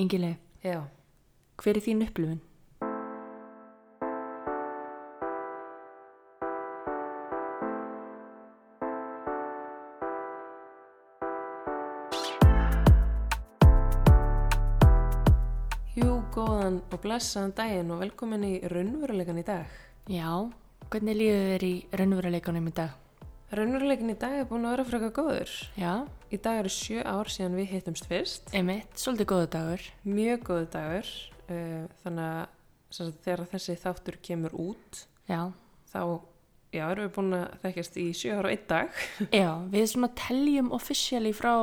Ingileg, Já. hver er þín upplifun? Jú, góðan og blessaðan daginn og velkomin í raunveruleikan í dag. Já, hvernig líður þér í raunveruleikunum í dag? Raunveruleikin í dag er búin að vera frekar góður. Já, Í dag eru sjö ár síðan við hittumst fyrst. einmitt, svolítið góðu dagur. Mjög góðu dagur. Uh, þannig að þegar þessi þáttur kemur út, Já, þá já, erum við búin að þekkjast í sjö ár og einn dag. já, við svona teljum officially frá,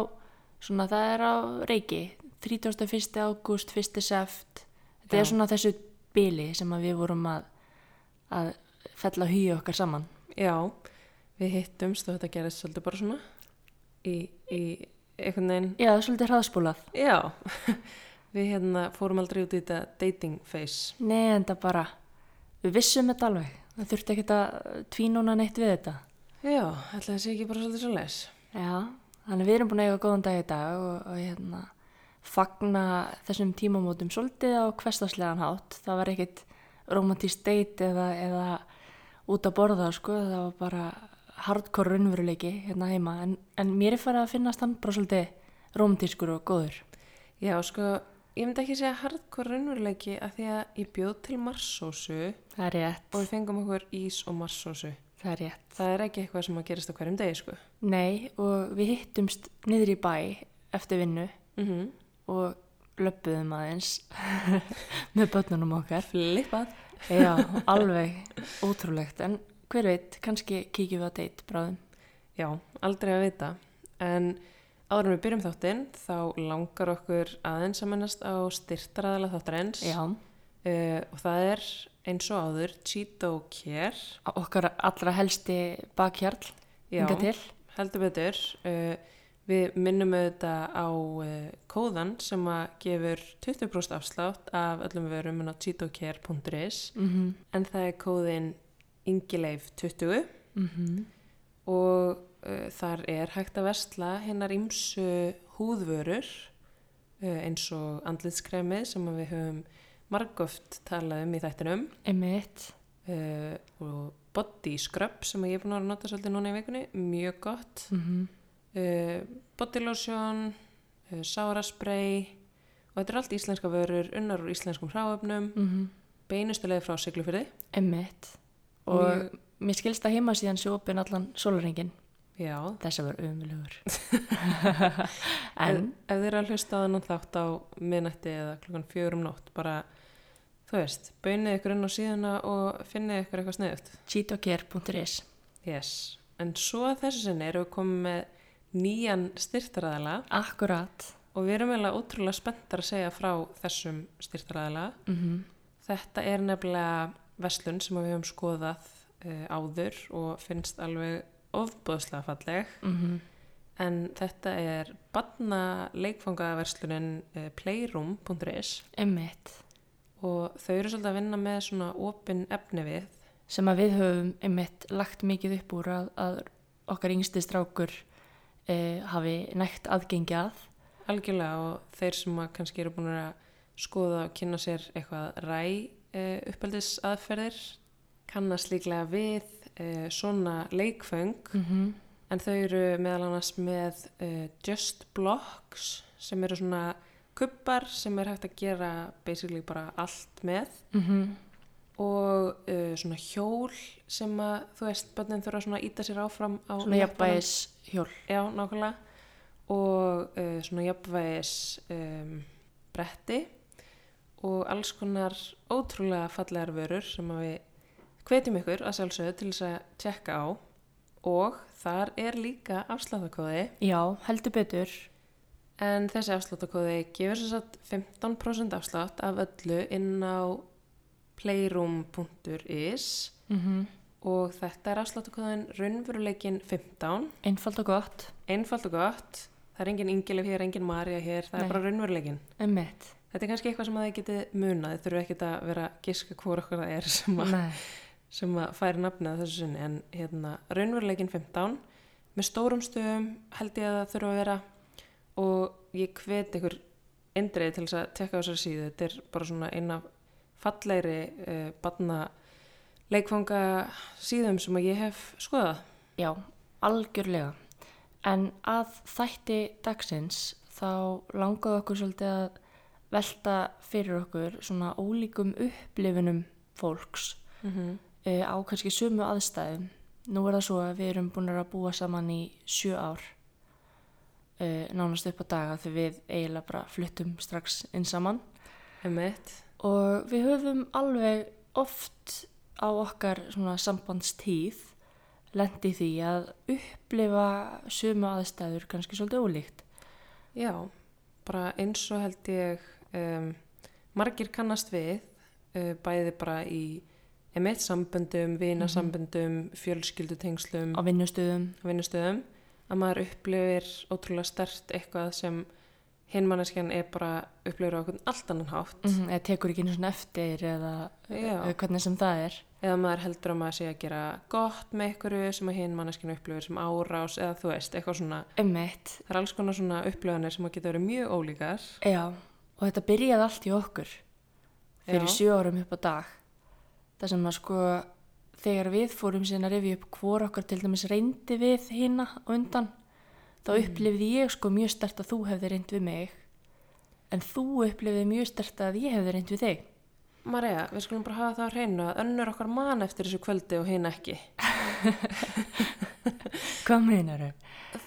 svona það er á reiki, 31. ágúst, 1. seft. Þetta Já. er svona þessu bili sem að við vorum að, að fella hugi okkar saman. Já, við hittumst og þetta gerðist svolítið bara svona í, í einhvern veginn Já, svolítið hraðspólað. Já, við hérna fórum aldrei út í þetta dating phase. Nei, en það bara, við vissum þetta alveg. Það þurfti ekkert að tvínúna neitt við þetta. Já, ætla það sé ekki bara svolítið svo les. Já, þannig við erum búin að eiga góðan dag í dag og, og hérna, fagna þessum tímamótum svolítið á hverstaslegan hátt. Það var ekkit romantísk date eða, eða út að borða, sko. Það var bara hardcore raunveruleiki hérna heima. En, en mér er farið að finnast hann bara svolítið romantískur og góður. Já, sko, ég myndi ekki segja hardcore raunveruleiki að því að ég bjóð til marsósu Það er rétt, og við fengum okkur ís og marsósu. það er rétt. Það er ekki eitthvað sem að gerist á hverjum degi, sko. Nei, og við hittumst niður í bæ eftir vinnu Mm og löppuðum aðeins með börnunum okkar. Flippað. Já, alveg ótrúlegt, en hver veit, kannski kíkjum við á date bráðum. Já, aldrei að vita. En áður við byrjum þáttinn, þá langar okkur aðeins að mennast á styrtaraðala þáttarins. Já, Uh, og það er eins og áður Cheeto Care. okkar allra helsti bakhjarl, hinga til. heldur betur uh, við minnum auðvitað á uh, kóðan sem að gefur 20% afslátt af öllum vörum en á cheetocare.is Mm en það er kóðin ingileif 20 -hmm. og uh, þar er hægt að versla hinnar ymsu húðvörur uh, eins og andlitskremið sem við höfum margóft talað um í þættinum. Einmitt, uh, og body scrub sem ég er búin að nota svolítið núna í vikunni mjög gott. Mm uh, body lotion, uh, sáraspray og þetta er allt íslenska vörur, unnar úr íslenskum hráöfnum, mm beinustulega frá Siglufyrði. einmitt. Og Mjög- mér skilst að heima síðan sé opinn allan sólarengin. Já, Þess að vera umlugur. en en, ef þið eru að hlusta á þennan þátt á minnætti eða klukkan fjögur um nótt, bara, þú veist, bönið ykkur inn á síðuna og finnið ykkur eitthvað sniðut. cheatocare.is Yes, en svo þessu sinni erum við komið með nýjan styrtaræðala Akkurat. og við erum eiginlega ótrúlega spenntar að segja frá þessum styrtaræðala. Mm Þetta er nefnilega verslun sem við höfum skoðað uh, áður og finnst alveg ofbúðslega falleg. -hmm. En þetta er badna leikfangaverslunin uh, playroom.is Einmitt. og þau eru svolítið að vinna með svona opin efni við. sem að við höfum einmitt lagt mikið upp úr að, að okkar yngsti strákur e, hafi nægt aðgengi að. Algjörlega og þeir sem að kannski eru búin að skoða og kynna sér eitthvað ræ uh, uppeldis aðferðir kannast líklega við uh, svona leikföng. Mm -hmm. En þau eru meðal annars með uh, Just Blocks sem eru svona kubbar sem er hægt að gera basically bara allt með. Og uh, svona hjól sem að þú veist, börnin þurfa svona að íta sér áfram á Svona jafnvægis hjól. Já, nákvæmlega. Og svona jafnvægis um, bretti og alls konar ótrúlega fallegar vörur sem við hvetjum ykkur að sjálfsögðu til þess að tjekka á og þar er líka afsláttakóði Já, heldur betur. en þessi afsláttakóði gefur sér satt 15% afslátt af öllu inn á playroom.is Mm -hmm. og þetta er afsláttakóðin raunveruleikin 15 Einfalt og gott. einfalt og gott það er engin Ingilif hér, engin Marja hér það Nei. er bara raunveruleikin Einmitt. Þetta er kannski eitthvað sem að þið getið munað þið þurfu ekkert að vera giska hvort okkur það er sem að, sem að færi nafnið að þessu sinni en hérna, raunveruleikin 15 með stórum stöðum held ég að það þurfa að vera og ég hvet ykkur eindreið til þess að tekka á þessari síðu. Þetta er bara svona eina fallegri uh, badna leikfanga síðum sem að ég hef skoðað. Já, algjörlega. En að þætti dagsins þá langaði okkur svolítið að velta fyrir okkur svona ólíkum upplifunum fólks Mm -hmm. uh, á kannski sömu aðstæðum. Nú er það svo að við erum búin að búa saman í sjö ár uh, nánast upp á daga þegar við eiginlega bara fluttum strax inn saman Emmett. og við höfum alveg oft á okkar svona sambandstíð lendi því að upplifa sömu aðstæður kannski svolítið ólíkt. Já, bara eins og held ég um, margir kannast við uh, bæði bara í emitt samböndum, vinasamböndum, fjölskyldutengslum, Á vinnustöðum, vinnustöðum að maður upplifir ótrúlega stert eitthvað sem hinn manneskjan er bara upplifir á allt annan hátt. Mm -hmm, eða tekur ekki svona eftir eða Já. hvernig sem það er. eða maður heldur að maður sé að gera gott með einhverju sem að hinn manneskjan upplifir sem árás eða þú veist, eitthvað svona. Ummitt, það er alls konar svona upplifanir sem að geta verið mjög ólíkar. Já, og þetta byrjaði allt í okkur. Fyrir sjö árum upp á dag. Það sem að sko, þegar við fórum síðan að rifja upp hvor okkar til dæmis reyndi við á undan, þá upplifði ég sko mjög stert að þú hefði reynd við mig, en þú upplifði mjög stert að ég hefði reynd við þig. Marja, við skulum bara hafa það á hreinu að önnur okkar man eftir þessu kvöldi og hinn ekki Hvað meinar þau?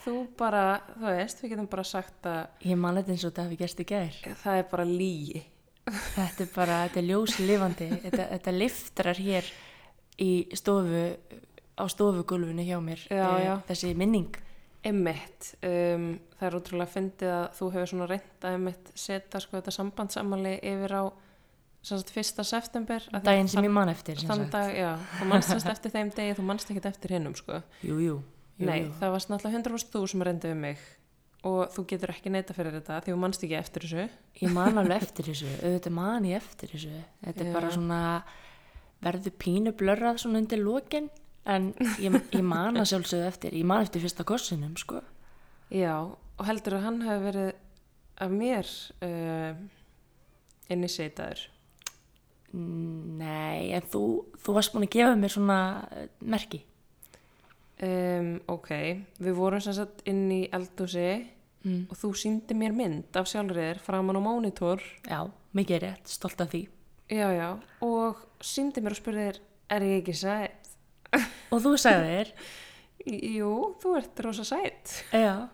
þú bara, þú veist, við getum bara sagt að Ég man þetta eins og þetta hafi gerst í gær. það er bara lígi Þetta er bara, þetta er ljóslifandi, þetta, þetta liftrar hér í stofu, á stofugulfinu hjá mér, Já, eh, já. þessi minning. Emmett, um, það er ótrúlega fyndið að þú hefur svona reynd að Emmett setja sko þetta sambandsamali yfir á fyrsta september Daginn sem ég man eftir, dag, já, þú manst þess eftir þeim degi, þú manst ekkert eftir hinnum sko Jú, jú. jú, Nei, jú. það var náttúrulega 100% þú sem reyndi við mig og þú getur ekki neita fyrir þetta því þú manst ekki eftir þessu Ég man alveg eftir þessu, auðvitað man ég eftir þessu. Þetta er Já. bara svona, verður pínu blörrað svona undir lokin, en ég, ég man að sjálfsögðu eftir, ég man eftir fyrsta kossinum, sko. Já, og heldur að hann hefði verið af mér uh, initiataður Nei, en þú, þú varst búin að gefa mér svona eh, merki. um, Ok, við vorum sem sagt inn í eldhúsi Mm. og þú síndi mér mynd af sjálfriðir framan á mónitor Já, mikið rétt, stolt af því. Já, já, og síndi mér og spurðir er ég ekki sætt? Og þú sagðir, Jú, þú ert rosa sætt já,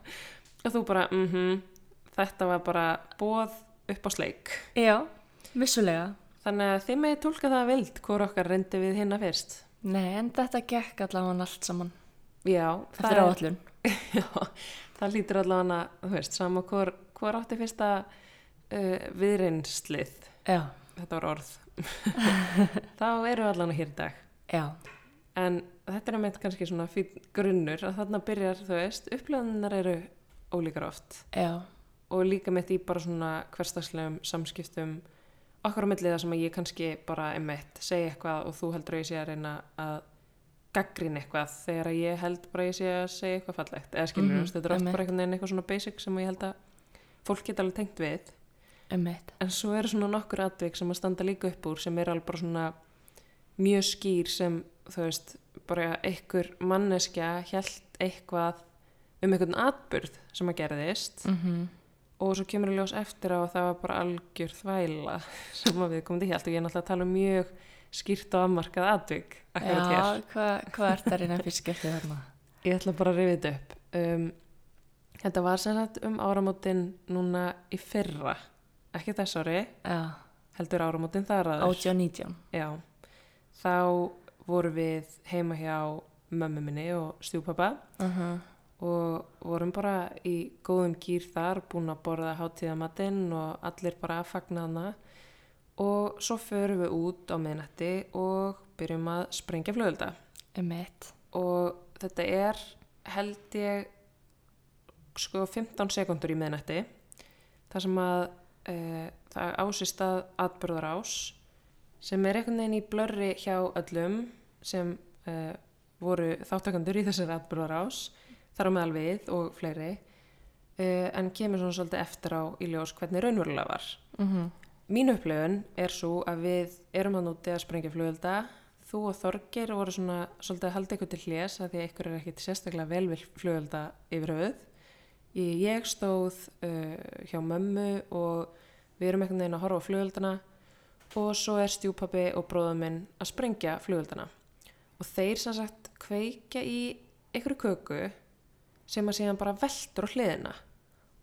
og þú bara, mhm þetta var bara bóð upp á sleik já, vissulega. Þannig að þið meði tólka það vild hvor okkar reyndi við hinna fyrst. Nei, en þetta gekk allavega allt saman. Já, eftir áallun. Já, það lítur allavega þú veist, sama hvor, hvor átti fyrsta uh, viðreynslið Já, þetta var orð. Þá eru allavega hér í dag. Já, en þetta er með kannski svona fín grunnur að þarna byrjar, þú veist, upplöðunar eru ólíkar oft. Já, og líka með því bara svona hverstagslegum samskiptum okkar á milliða sem að ég kannski bara emitt segja eitthvað og þú heldur að ég sé að reyna að gaggrín eitthvað þegar ég held bara ég sé að segja eitthvað fallegt eða skilur, mm þetta er einmitt. bara einhvern veginn eitthvað svona basic sem ég held að fólk geta alveg tengt við ummitt. en svo eru svona nokkur atvik sem að standa líka upp úr sem er alveg bara svona mjög skýr sem þú veist, bara einhver manneskja held eitthvað um einhvern atburð sem að gerðist Mm og svo kemur í ljós eftir á að það var bara algjör þvæla sem við komum til hjálp og ég er náttúrulega að tala um mjög skýrt og afmarkað atvik akkurat Já, hér. hvað hva ert það reyna fyrst skemmtið þarna? Ég ætla bara að rifið þetta upp. Um, þetta var sem sagt um áramótin núna í fyrra, ekki þess ári, Já, heldur áramótin þar aður. 18 og 19. Já, þá vorum við heima hjá mömmu minni og stjúpappa Uh og vorum bara í góðum gýr þar, búin að borða hátíðamatinn og allir bara að fagna hana og svo förum við út á miðnætti og byrjum að sprengja flugölda Ummitt. og þetta er held ég sko 15 sekundur í miðnætti þar sem að e, það ásist að atbyrðar ás sem er einhvern veginn í blörri hjá öllum sem e, voru þáttakandur í þessari atbyrðar ás þar á meðal við og fleiri uh, en kemur svona svolítið eftir á í ljós hvernig raunverulega var. Mm Mín upplifun er svo að við erum að núti að sprengja flugölda. Þú og Þorgir voru svona svolítið að halda ykkur til hljés að því að ykkur er ekkit sérstaklega vel við flugölda yfir höfuð. Ég stóð uh, hjá mömmu og við erum einhvern veginn að horfa á flugöldana og svo er stjúpappi og bróðum minn að sprengja flugöldana. Og þeir sem sagt kveikja í ykkur köku sem að síðan bara veltur á hliðina.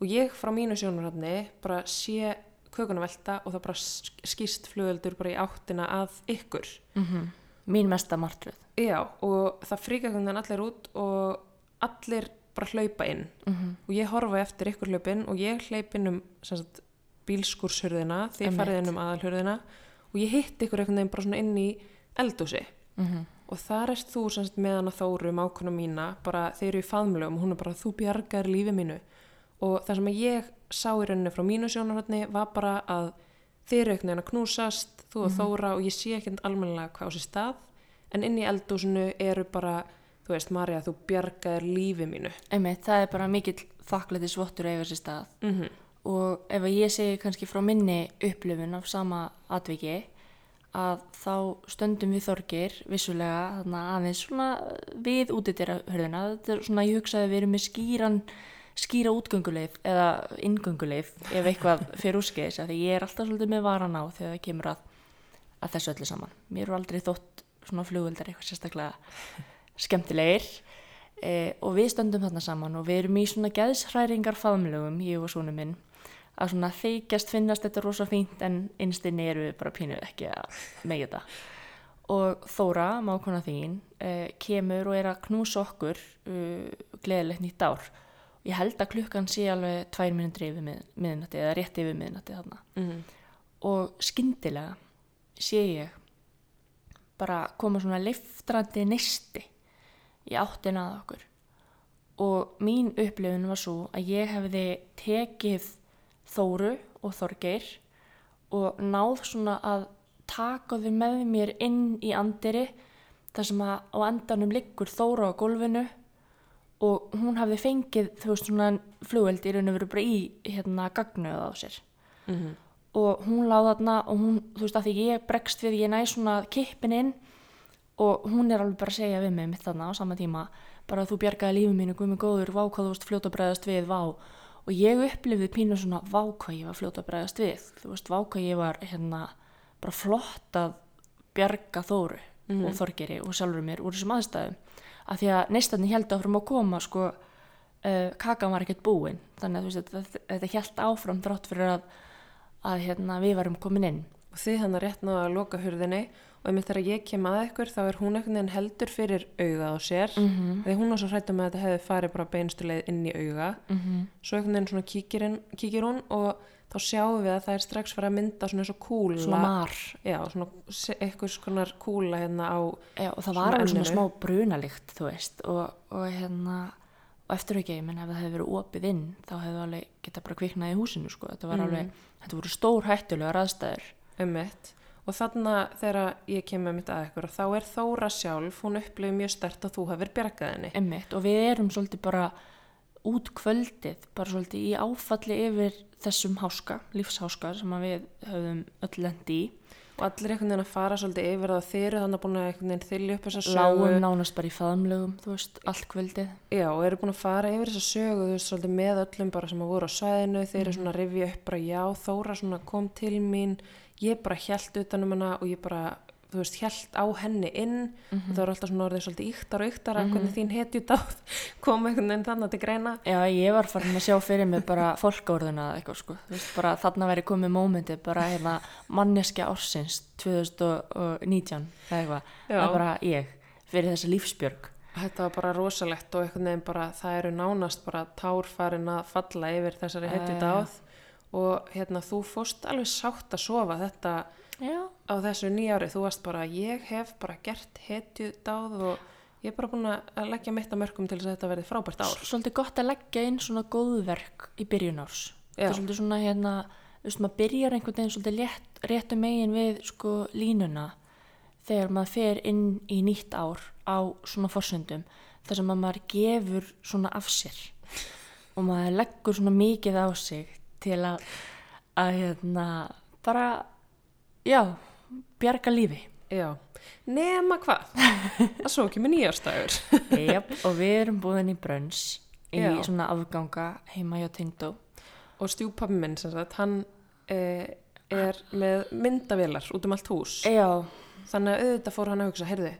Og ég frá mínu sjónurhafni bara sé kökuna velta og það bara sk- skýst flugöldur bara í áttina að ykkur. -hmm. Mín mesta martröð. Já, og það fríka veginn allir út og allir bara hlaupa inn Mm -hmm. og ég horfa eftir ykkur hlaupin og ég hleyp inn um sagt, bílskúrshurðina því Einmitt. farið inn um aðalhurðina og ég hitt ykkur einhvern veginn bara svona inn í eldúsi Mm og þar erst þú sem sagt, með hana Þóru mákona mína, bara þeir eru í faðmlögum hún er bara þú bjargar lífi mínu. Og það sem að ég sá í rauninni frá mínu sjónarhætni var bara að þeir eru einhvern veginn að knúsast þú og Þóra og ég sé ekki almennilega hvað á sér stað. En inn í eldúsinu eru bara þú veist Marja, þú bjargar lífi mínu. Einmitt, það er bara mikill þakklæti svottur eiga sér stað. mm Og ef að ég segi kannski frá minni upplifun af sama atviki, að þá stöndum við þorgir vissulega þarna aðeins svona við útidýra hörðina. Þetta er svona, ég hugsaði að við erum með skýran, skýra útgönguleif eða inngönguleif ef eitthvað fyrir úrskeiðis. af Því ég er alltaf svolítið með varan á þegar það kemur að, að þessu öllu saman. Mér eru aldrei þótt svona flugöldar eitthvað sérstaklega skemmtilegir e, og við stöndum þarna saman og við erum í svona geðshræringar faðmlögum, ég og svona minn að svona þykjast finnast þetta rosa fínt en innstinni eru bara pínuð ekki að megja þetta. Og Þóra, mákona þín e, kemur og er að knúsa okkur uh, gleðilegt nýtt ár. Ég held að klukkan sé alveg tvær minnundri yfir mið, miðnætti eða rétt yfir miðnætti þarna. -hmm. og skyndilega sé ég bara koma svona liftrandi neisti í áttina að okkur. Og mín upplifun var svo að ég hefði tekið Þóru og Þorgeir og náð svona að taka þau með mér inn í andiri þar sem að á endanum liggur Þóra á gólfinu og hún hafði fengið þú veist svona flugveldi í raun og veru bara í hérna gagnuð á sér Mhm. og hún láð þarna og hún, þú veist að því ég bregst við, ég næ svona kippin inn og hún er alveg bara að segja við mig mitt þarna á sama tíma bara þú bjargaði lífið mínu, guð mig góður, vá hvað þú veist fljóta að bregðast við, vá og ég upplifði pínu svona vá hvað ég var fljóta að bregðast við. Þú veist, vá hvað ég var hérna bara flott að bjarga þóru Mhm. og þorgeri og sjálfur mér úr þessum aðstæðum. Að því að neistarni held áfram að koma sko, uh, kakan var ekkert búin. Þannig að veist, þetta, þetta held áfram þrátt fyrir að, að hérna, við varum komin inn. Og þið hann að rétt náða að loka hurðinni og einmitt þegar ég kem að ykkur þá er hún einhvern veginn heldur fyrir augað á sér -hmm. þegar hún var svo hrættum að þetta hefði farið bara beinstuleið inn í auga Mm -hmm. svo einhvern veginn svona kíkir, inn, kíkir hún og þá sjáum við að það er strax farið að mynda svona eins og kúla svona mar já, svona einhvers konar kúla hérna á Já, og það Svona var alveg svona enninu. smá brunalikt þú veist og, og hérna og eftir ekki, ég menn ef það hefði verið opið inn þá hefði alveg geta bara kviknað í húsinu sko. þetta var Mhm. alveg, þetta voru stór hættulegar aðstæður ummitt og þarna þegar ég kem með mitt að ykkur þá er Þóra sjálf, hún upplifið mjög stert að þú hefur bjargað henni. Emmitt og við erum svolítið bara út kvöldið, bara svolítið í áfalli yfir þessum háska, lífsháska sem að við höfum öll lendi í. Og allir einhvern veginn að fara svolítið yfir það þeir eru þannig búin að einhvern veginn þylja upp þessa sögu. Lágum nánast bara í faðumlögum, þú veist, allt kvöldið. Já, og eru búin að fara yfir þessa sögu, þú veist, svolítið með öllum bara sem að voru á svæðinu, þeir eru svona að rifja upp bara, já, Þóra svona kom til mín, ég bara hjælt utanum hana og ég bara, þú veist, hjælt á henni inn og það voru alltaf svona orðið svolítið yktar og yktar að hvernig þín hetju dáð kom einhvern veginn þannig til greina. Já, ég var farin að sjá fyrir mig bara fólkáorðuna eða eitthvað sko, þú veist, bara þarna væri komið mómenti, bara hérna manneskja ársins 2019 eða eitthvað, Já. það er bara ég fyrir þessa lífsbjörg. Þetta var bara rosalegt og einhvern veginn bara, það eru nánast bara tár farin að falla yfir þessari hetju dáð og hérna þú fórst alveg sátt að sofa þetta Já. á þessu nýjári, þú varst bara ég hef bara gert hetju dáð og ég er bara búin að leggja mitt að mörgum til þess að þetta verði frábært ár Svolítið gott að leggja inn svona góðverk í byrjun árs. Það er svolítið svona hérna, þú veist, maður byrjar einhvern veginn svolítið létt, réttu megin við sko línuna þegar maður fer inn í nýtt ár á svona forsöndum þar sem að maður gefur svona af sér og maður leggur svona mikið á sig til að, að hérna, bara, já, bjarga lífi. Já, nema hvað? Það svo ekki með nýjárstæður. Jáp, og við erum búin í brönns í Já. svona afganga heima hjá Tengdó. Og stjúpappi minn, sem sagt, hann eh, er með myndavélar út um allt hús. Já, Þannig að auðvitað fór hann að hugsa, heyrðu,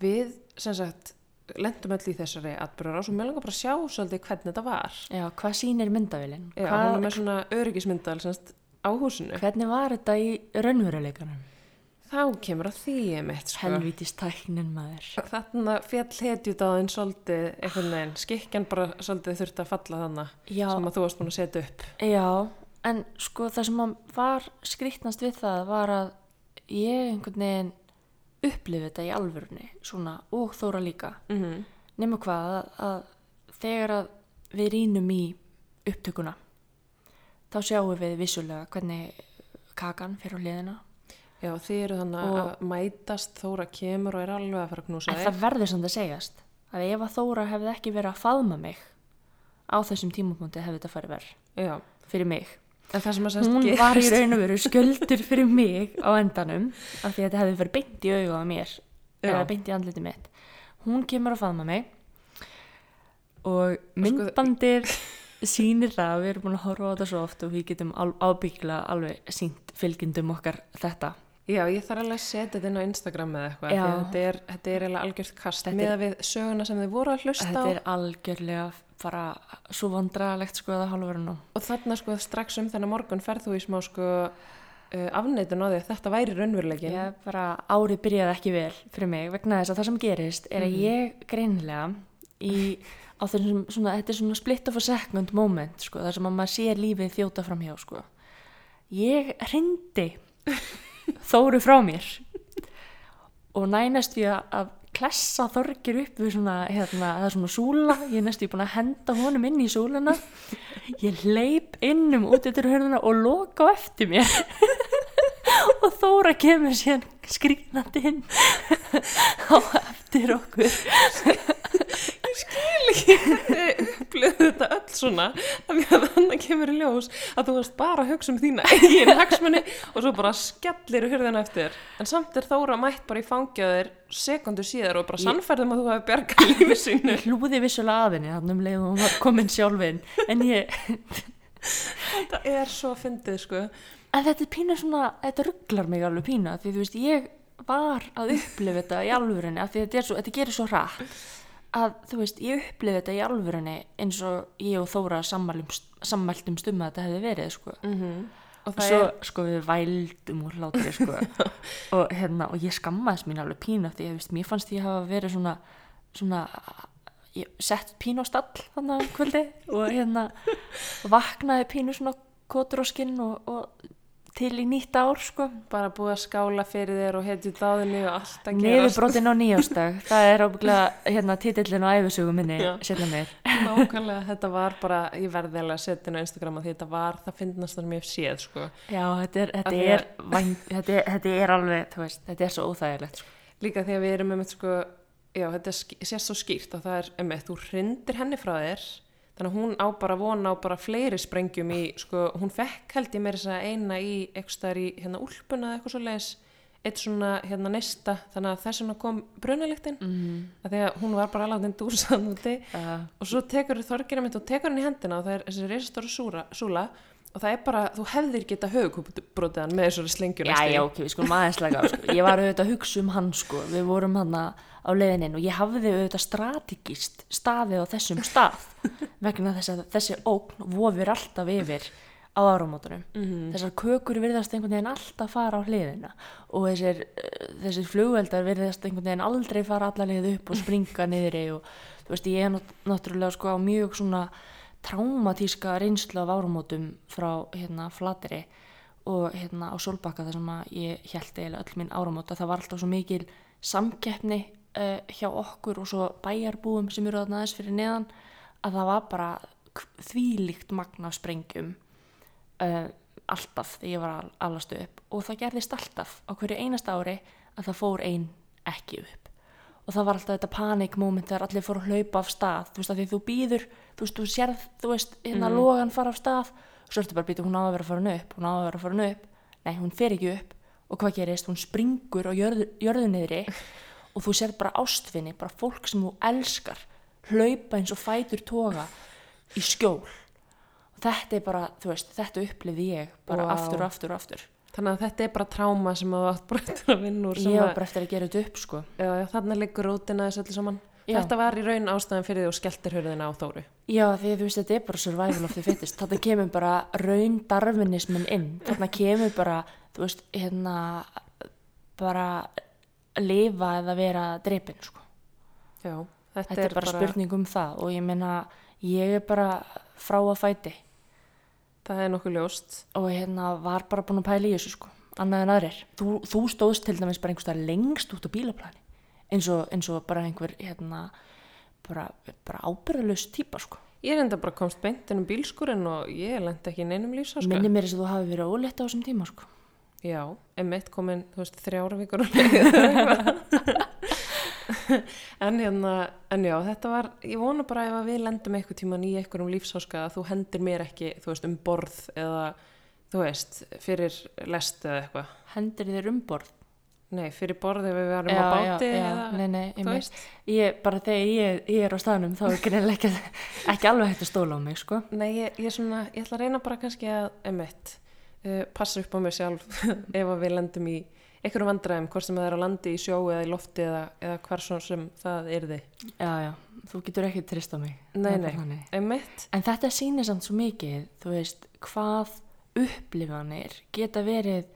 við, sem sagt, lendum öll í þessari atbyrður og mér langar bara að sjá svolítið hvernig þetta var. já, hvað sýnir myndavélinn? Já, hann er með svona öryggismyndal, sem sagt, á húsinu. Hvernig var þetta í raunveruleikanum? Þá kemur að því emitt, sko. Helvítist tæknin maður. Þarna fjall hetjut á þinn svolítið einhvern veginn, skikkjan bara svolítið þurfti að falla þannig Já, sem að þú varst búin að setja upp. já, en sko það sem að var skrýtnast við það var að ég einhvern veginn upplifið þetta í alvörunni, svona, og þóra líka. Mm -hmm. Nefnum hvað að, að þegar að við rínum í upptökuna, þá sjáum við vissulega hvernig kakan fyrir á hliðina. Já, þið eru þannig Og- að mætast, Þóra kemur og er alveg að fara að knúsa En þig. það verður samt að segjast að ef að Þóra hefði ekki verið að faðma mig á þessum tímapunkti hefði þetta farið verð fyrir mig. En það sem að sérst Hún var í raun og veru sköldur fyrir mig á endanum af því að þetta hefði verið beint í auga á mér Já. eða beint í andliti mitt. Hún kemur að faðma mig og sko- myndbandir sýnir það að við erum búin að horfa á þetta svo oft og við getum ábyggla alveg sínt fylgjendum okkar þetta. Já, ég þarf alveg að setja þetta inn á Instagram eða eitthvað, þetta er, þetta er algjört kast með að við söguna sem þið voru að hlusta á. Þetta er algjörlega bara svo vandralegt sko að hálfur nú. Og þarna sko strax um þennan morgun ferð þú í smá sko uh, afneitun á því að þetta væri raunveruleikin. Ég bara árið byrjaði ekki vel fyrir mig vegna þess að það sem gerist er að ég greinilega í, á þessum svona, þetta er svona split of a second moment sko, þar sem að maður sér lífið þjóta fram hjá sko. Ég hrindi þóru frá mér og nænast við að klessa þorgir upp við svona, hérna, það er svona súla, ég er næstu búin að henda honum inn í súluna, ég hleyp inn um út eftir hörðuna og loka eftir mér og Þóra kemur síðan skrýnandi inn á eftir okkur. Þið upplöðu þetta öll svona að þannig kemur í ljós að þú varst bara að hugsa um þína eigin hagsmunni og svo bara skellir hurðina eftir. En samt er Þóra mætt bara í fangjaðir sekundu síðar og bara sannfærðum að þú hafi bjargað lífi sínu. Ég hlúði vissulega að henni þannig um leið og var komin sjálfin en ég, þetta er svo fyndið sko en þetta er pínu svona þetta rugglar mig alveg pína því þú veist ég var að upplifa þetta í alvörinni af því þetta, svo, þetta gerir svo rætt að þú veist ég upplifa þetta í alvörinni eins og ég og Þóra sammæltum stumma að þetta hefði verið sko mm -hmm. og það svo er sko við vældum úr hlátri sko og hérna og ég skammaðist mín alveg pínu því að veist, mér fannst ég hafa verið svona svona ég sett pínu á stall þannig að kvöldi og hérna vaknaði pínu svona kotur og skinn og, og til í nýtt ár sko. Bara búið að skála fyrir þér og hetju dáðinni og allt að gerast. Nefibrotin á nýjástag það er ábygglega hérna titillin á æfisögu minni nákvæmlega þetta var bara, ég verði alveg að setja inn á Instagram að þetta var það sem ég hef séð sko. Já þetta er, þetta er, væng, þetta er, þetta er alveg veist, þetta er svo óþægilegt sko. Líka því að við erum einmitt sko, já þetta sést svo skýrt og það er einmitt, þú hrindir henni frá þér, þannig að hún á bara vona á bara fleiri sprengjum í, sko, hún fekk held ég meira þess að eina í eitthvað staðar í hérna úlpuna eða eitthvað svo leiðis, eitt svona hérna neista, þannig að þess vegna kom brunaliktin, mm. að því að hún var bara alveg dúsan úti. Uh, og svo tekur þorgirinn mitt og tekur henni í hendina og það er þessi reisastóra súra, súla og það er bara, þú hefðir geta högukúbrotiðan með þessari slengjur Já, já, ok, við skulum aðeins lega á, sko. Ég var auðvitað að hugsa um hann, sko. Við vorum hann á leiðininn og ég hafði auðvitað strategist staðið á þessum stað vegna þess að þessi ógn vofir alltaf yfir á áramótunum. Mhm. Þessar kökur virðast einhvern veginn alltaf fara á hliðina og þessir, eh, þessir flugveldar virðast einhvern veginn aldrei fara alla leið upp og springa niðri og þú veist, ég er nátt- náttúrulega sko á mjög svona traumatíska reynslu af áramótum frá hérna flateri og hérna á Solbakka þar sem að ég held eiginlega öll minn áramóta það var alltaf svo mikil samkeppni uh, hjá okkur og svo bæjarbúum sem eru aðeins fyrir neðan að það var bara þvílíkt magna sprengjum uh, alltaf þegar ég var að alastu upp. Og það gerðist alltaf á hverju einasta ári að það fór ein ekki upp og það var alltaf þetta panikmoment þegar allir fóru að hlaupa af stað. Þú veist að því þú býður, þú veist, þú sérð þú veist, hérna Mhm. logan fara af stað. Og svo ertu bara að býta, hún á að vera að fara upp hún á að vera að fara upp, nei, hún fer ekki upp. Og hvað gerist, hún springur á jörðu, jörðu niðri. Og þú sérð bara ástfinni, bara fólk sem þú elskar hlaupa eins og fætur toga í skjól. Og þetta er bara, þú veist, þetta upplifði ég bara Vá. aftur og aftur og aftur Þannig að þetta er bara tráma sem að þú átt bara eftir að vinna úr ég var að, bara eftir að gera þetta upp sko já, já, þarna liggur rútina þessu öllu saman. Já. Þetta var í raun ástæðan fyrir því og skelltir hörðina á Þóru. Já, því þú veist, þetta er bara survival of the fittest. Þarna kemur bara raun darwinismin inn. Þarna kemur bara, þú veist, hérna, bara lifa eða vera drepin, sko. Já, þetta, Þetta er bara spurning um það og ég meina, ég er bara frá að fæti Það er nokkuð ljóst. og hérna var bara búin að pæla í þessu, sko. Annað en aðrir. Þú, þú stóðst til dæmis bara einhverstað lengst út á bílaplani. Eins og, eins og bara einhver, hérna, bara, bara ábyrðalös típa, sko. Ég er enda bara komst beint inn um bílskurinn og ég lendi ekki neinum lífsáska. Minni mér þess að þú hafi verið ólétt á þessum tíma, sko. Já, emitt komin, þú veist, þrjára vikur og leið. en hérna, en já, þetta var, ég vona bara ef að við lendum eitthvað tíman í einhverjum lífsáska að þú hendir mér ekki, þú veist, um borð eða, þú veist, fyrir lest eða eitthvað. Hendir þér um borð. Nei, fyrir borð ef við varum á báti já, eða, nei, nei, þú veist. ég bara þegar ég, ég er á staðnum þá er ekki, ekki alveg hægt að stóla á mig sko. Nei, ég, ég, svona, ég ætla að reyna bara kannski að, emitt, uh, passa upp á mig sjálf ef að við lendum í einhverjum vandræðum, hvort sem það er á landi, í sjó eða í lofti eða, eða hvar svo sem það yrði. já, já, þú getur ekki trist á mig. Nei, er nei. Emitt, en þetta sýnir samt svo mikið þú veist, hvað upplifanir geta verið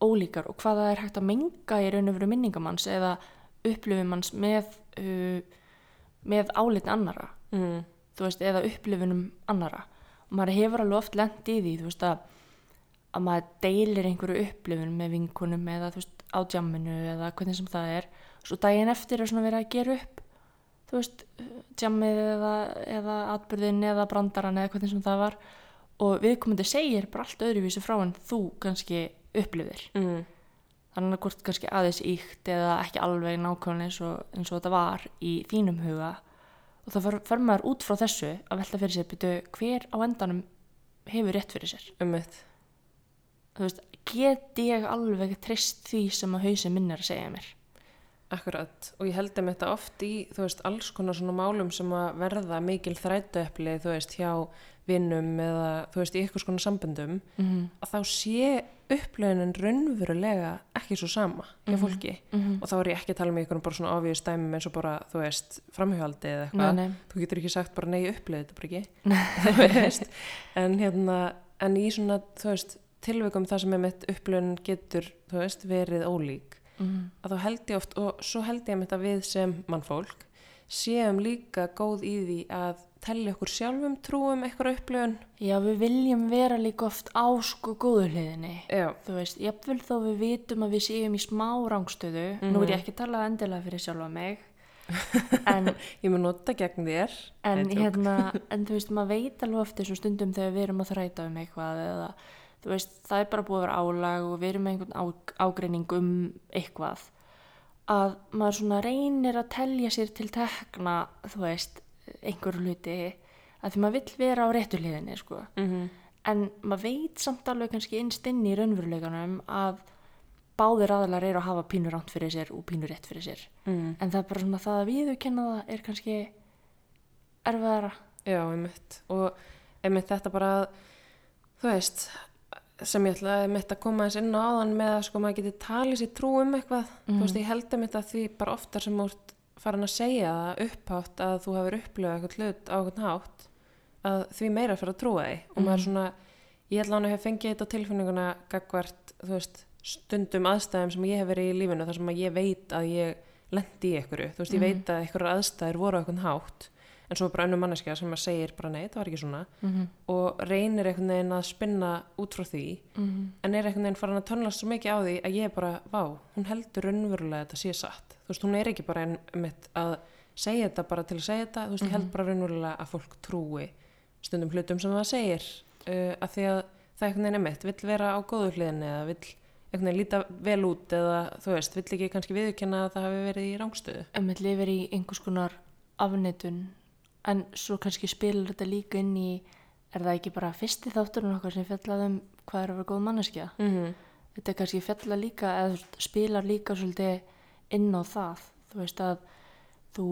ólíkar og hvað það er hægt að menga í raun og veru minningamanns eða upplifumanns með uh, með álit annara mm, þú veist, eða upplifunum annara og maður hefur alveg oft lent í því þú veist að, að maður deilir einhverju upplifun með vinkunum eða þú veist á jamminu eða hvernig sem það er. Svo daginn eftir er svona verið að gera upp þú veist, jammið eða, eða atbyrðin eða brandaran eða hvernig sem það var. Og viðkomandi segir bara allt öðruvísi frá en þú kannski upplifir. Mm, þannig að hvort kannski aðeins íkt eða ekki alveg nákvæmlega eins og, eins og þetta var í þínum huga. Og það fer maður út frá þessu að velta fyrir sér byrju hver á endanum hefur rétt fyrir sér? Emitt. þú veist, get ég alveg trist því sem að hausin minn er að segja mér Akkurat, og ég held um þetta oft í, þú veist, alls konar svona málum sem að verða mikil þrætuepli, þú veist, hjá vinnum eða, þú veist, í eitthvað svona samböndum, mm -hmm. að þá sé upplöðunin raunverulega ekki svo sama hjá Mhm. fólki. Og þá er ég ekki að tala með ykkur um bara svona ávíðust dæmum eins og bara, þú veist, framhjáldi eða eitthvað. Þú getur ekki sagt bara nei, upplöðu þetta bara ekki. Þú veist, en hérna, en í svona, þú veist, tilvikum það sem er mitt upplöðun getur, þú veist, verið ólík mm að þá held ég oft og svo held ég að við sem mannfólk séum líka góð í því að telli okkur sjálfum trúum eitthvað upplöfun já við viljum vera líka oft á sko góðu hliðinni. Já, þú veist, jafnvel þó við vitum að við séum í smá rángstöðu nú er ég ekki að tala endilega fyrir sjálfa mig en ég mun nota gegn þér. En, hérna, en þú veist, maður veit alveg oft þessu stundum þegar við erum að þræta um eitthvað eða, þú veist, það er bara búið að vera álag og við erum með einhvern ágreining um eitthvað að maður svona reynir að telja sér til tekna, þú veist, einhver hluti að því maður vill vera á réttu hliðinni, sko. mm -hmm. En maður veit samt alveg kannski innst inn í raunveruleikanum að báðir aðlar eru að hafa pínur ránt fyrir sér og pínur rétt fyrir sér. mm. En það er bara svona það að viðurkenna það er kannski erfiðara. já, einmitt og einmitt þetta bara þú veist sem ég ætla einmitt að koma eins inn á áðan með að sko maður geti talið sér trú um eitthvað þú Mhm. veist, ég held einmitt að því bara oftar sem úr farin að segja það upphátt að þú hefur upplifað eitthvað hlut á eitthvað hátt að því meira fyrir að trúa því og maður Mhm. svona, ég held að hann hef fengið þetta tilfinninguna gagvart, þú veist stundum aðstæðum sem ég hef verið í lífinu þar sem að ég veit að ég lendi í einhverju, þú veist, ég Mhm. veit að einhverjar aðstæður voru á eitthvað hátt en svo bara önnum manneskja sem að segir bara nei, það var ekki svona Mm -hmm. og reynir einhvern veginn að spinna út frá því en er einhvern veginn farin að tónlast svo mikið á því að ég er bara, vá, hún heldur raunverulega að þetta sé satt, þú veist, hún er ekki bara einmitt að segja þetta bara til að segja þetta, þú veist, ég held bara raunverulega að fólk trúi stundum hlutum sem það segir uh, að því að það einhvern veginn einmitt vill vera á góðu hliðinni eða vill einhvern veginn líta vel út eða þú veist, vill ekki kannski viðurkenna að það hafi verið í rángstöðu. Emmett lifir í einhvers konar afneitun en svo kannski spilar þetta líka inn í er það ekki bara fyrsti þátturinn okkar sem fjallaði um hvað er að vera góð manneskja? Mm -hmm. þetta kannski fjalla líka eða spilar líka svolítið inn á það. Þú veist að þú,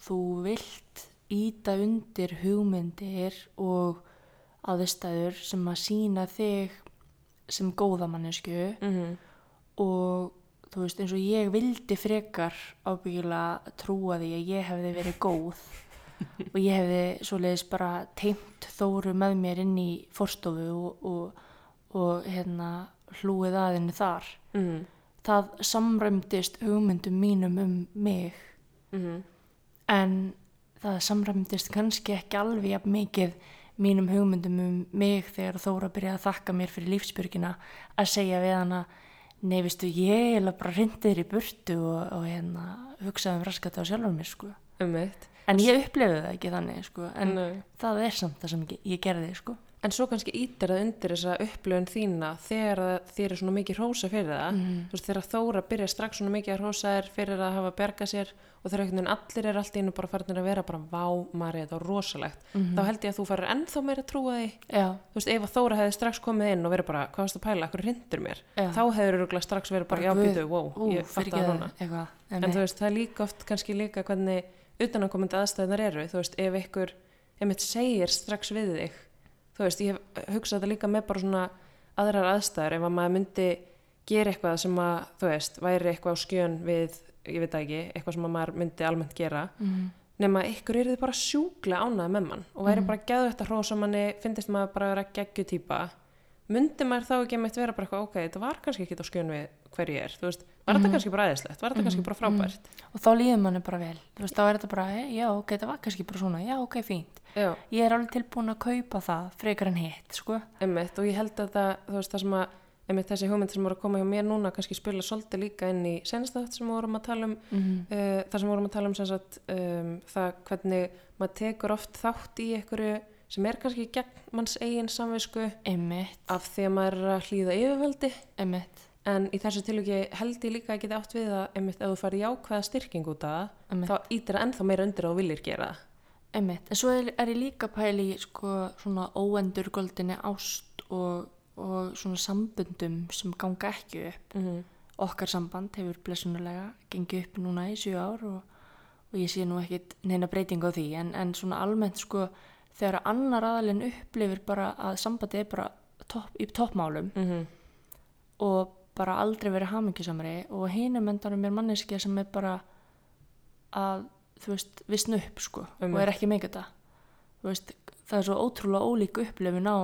þú vilt íta undir hugmyndir og aðstæður sem að sína þig sem góða mannesku Mm og þú veist eins og ég vildi frekar ábyggilega trúa því að ég hefði verið góð og ég hefði svoleiðis bara teimt þóru með mér inn í forstofu og, og, og hérna hlúið að henni þar -hmm. það samræmdist hugmyndum mínum um mig Mm en það samræmdist kannski ekki alveg jafn mikið mínum hugmyndum um mig þegar Þóra byrjaði að þakka mér fyrir lífsbyrgina að segja við hana nei, veistu, ég er bara rindir í burtu og, og hérna hugsaði um raskat á sjálfur mér, sko. Um eitt. En ég upplefði það ekki þannig, sko, en Nei. það er samt það sem ég, ég gerði, sko. En svo kannski ítir það undir þessa upplöfun þína þegar þér er svona mikið hrósa fyrir það. Þú veist, þegar Þóra byrja strax svona mikið að hrósa þér fyrir að hafa bergað sér og þegar allir er allt í einu bara farinir að vera bara vá, Marja, þetta var rosalegt. Mhm. Þá held ég að þú farir ennþá meira að trúa því. Já, Þú veist, ef að Þóra hefði strax komið inn og verið bara, hvað varst að pæla, hvað rindur mér? Já. Þá hefur strax verið bara, Bara já, guð, býtu, wow. En einmitt. þú veist, það er líka oft kannski líka hvernig utanakomandi aðstæðunar eru, þú veist, ef ykkur einmitt segir strax við þig, þú veist, ég hef hugsað þetta líka með bara svona aðrar aðstæður, ef að maður myndi gera eitthvað sem að, þú veist, væri eitthvað á skjön við, ég veit ekki, eitthvað sem að maður myndi almennt gera, Mhm. nema ykkur eru þið bara sjúklega ánæði með mann og væri bara geðu þetta hrósa manni, finnist maður bara að vera geggju típa, myndi maður þá ekki meitt vera bara eitthvað, ok, þetta var kannski ekki á skjön við hver ég er, þú veist, var þetta kannski bara aðeinslegt, var þetta kannski bara frábært, Og þá líður manni bara vel. Þú veist, þá er þetta bara, "Eh, já, ok, þetta var kannski bara svona, já, ok, fínt. já. Ég er alveg tilbúin að kaupa það frekar en hitt, sko. Einmitt, og ég held að það, þú veist, það sem að einmitt þessi hugmynd sem voru að koma hjá mér núna kannski spila svolítið líka inn í senasta þátt sem vorum að tala um Mm uh, þar sem vorum að tala um sagt um, það hvernig maður tekur oft þátt í einhverju sem er kannski gegn manns eigin samvisku af því að maður er að hlýða yfirvöldi. Einmitt, en í þessu tilviki held ég líka að geta átt við að einmitt ef þú farið jákvæða styrking út af það þá ítir það ennþá meira undir þú viljir gera einmitt. En svo er, er ég líka pæli sko, svona óendurgoldinni ást og, og svona sambundum sem ganga ekki upp. mm -hmm. Okkar samband hefur blessunulega gengið upp núna í sjö ár og, og ég sé nú ekkit neina breyting á því en, en svona almennt sko þegar annar aðalinn upplifir bara að sambandi er bara topp, í toppmálum Mm og bara aldrei verið hamingjusamri og hinum endanum er manneskja sem er bara að, þú veist, vissna upp sko Einmitt. og er ekki með þetta þú veist, það er svo ótrúlega ólík upplifun á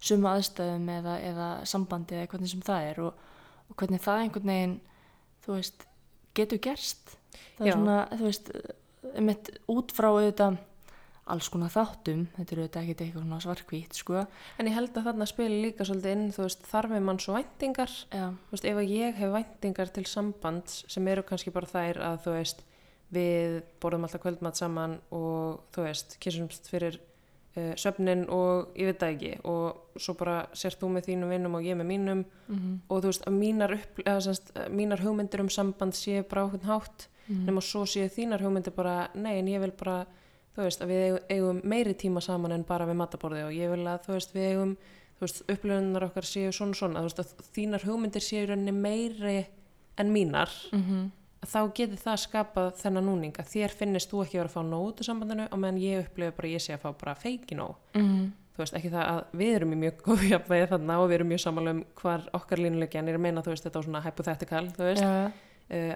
sumu aðstæðum eða, eða sambandi eða hvernig sem það er og, og hvernig það einhvern veginn þú veist, getur gerst það Já. er svona, þú veist einmitt út frá auðvitað alls konar þáttum, þetta er auðvitað ekkert eitthvað svona svarkvít, sko. En ég held að þarna spili líka svolítið inn, þú veist, þarfið mann svo væntingar? Já, þú veist, ef ég hef væntingar til sambands sem eru kannski bara þær að þú veist, við borðum alltaf kvöldmatt saman og þú veist, kissumst fyrir uh, söfnin og ég veit það ekki og svo bara sérst þú með þínum vinnum og ég með mínum. Mm og þú veist, að mínar, upp, eða, semst, mínar hugmyndir um samband séu bara ákveðn hátt. Mhm. nema svo séu þínar hugmyndir bara, nei en ég vil bara þú veist, að við eigum, meiri tíma saman en bara við mataborði og ég vil að þú veist, við eigum, þú veist, upplöfunar okkar séu svona svona, þú veist, að þínar hugmyndir séu í rauninni meiri en mínar mm þá getur það skapað þennan núninga þér finnist þú ekki vera að fá nóg út úr sambandinu og meðan ég upplifu bara að ég sé að fá bara feiki nóg. -hmm. þú veist, ekki það að við erum í mjög góðu jafnvægi þarna og við erum mjög samála um hvar okkar línulegjan er að meina, þú veist, þetta á svona hypothetical, þú veist, Já, uh,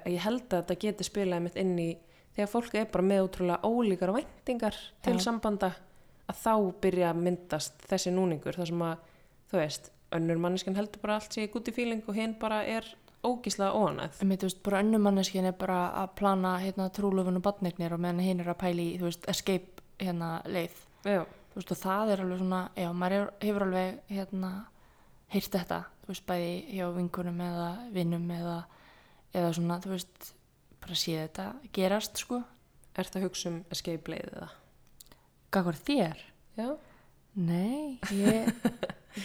í þegar fólk er bara með útrúlega ólíkar væntingar til Já. sambanda að þá byrja að myndast þessi núningur þar sem að, þú veist, önnur manneskan heldur bara allt sé gúti fíling og hinn bara er ógíslega óanæð. Einmitt, þú veist, bara önnum manneskinn er bara að plana hérna trúlöfun og badnegnir og meðan hinn er að pæli í, þú veist, escape hérna leið. Já, Þú veist, og það er alveg svona, já, maður hefur alveg hérna heyrt þetta, þú veist, bæði hjá vinkunum eða vinnum eða, eða svona, þú veist, bara sé þetta gerast, sko. ert að hugsa um escape leiðið það? Gakvar þér? Já, Nei, ég,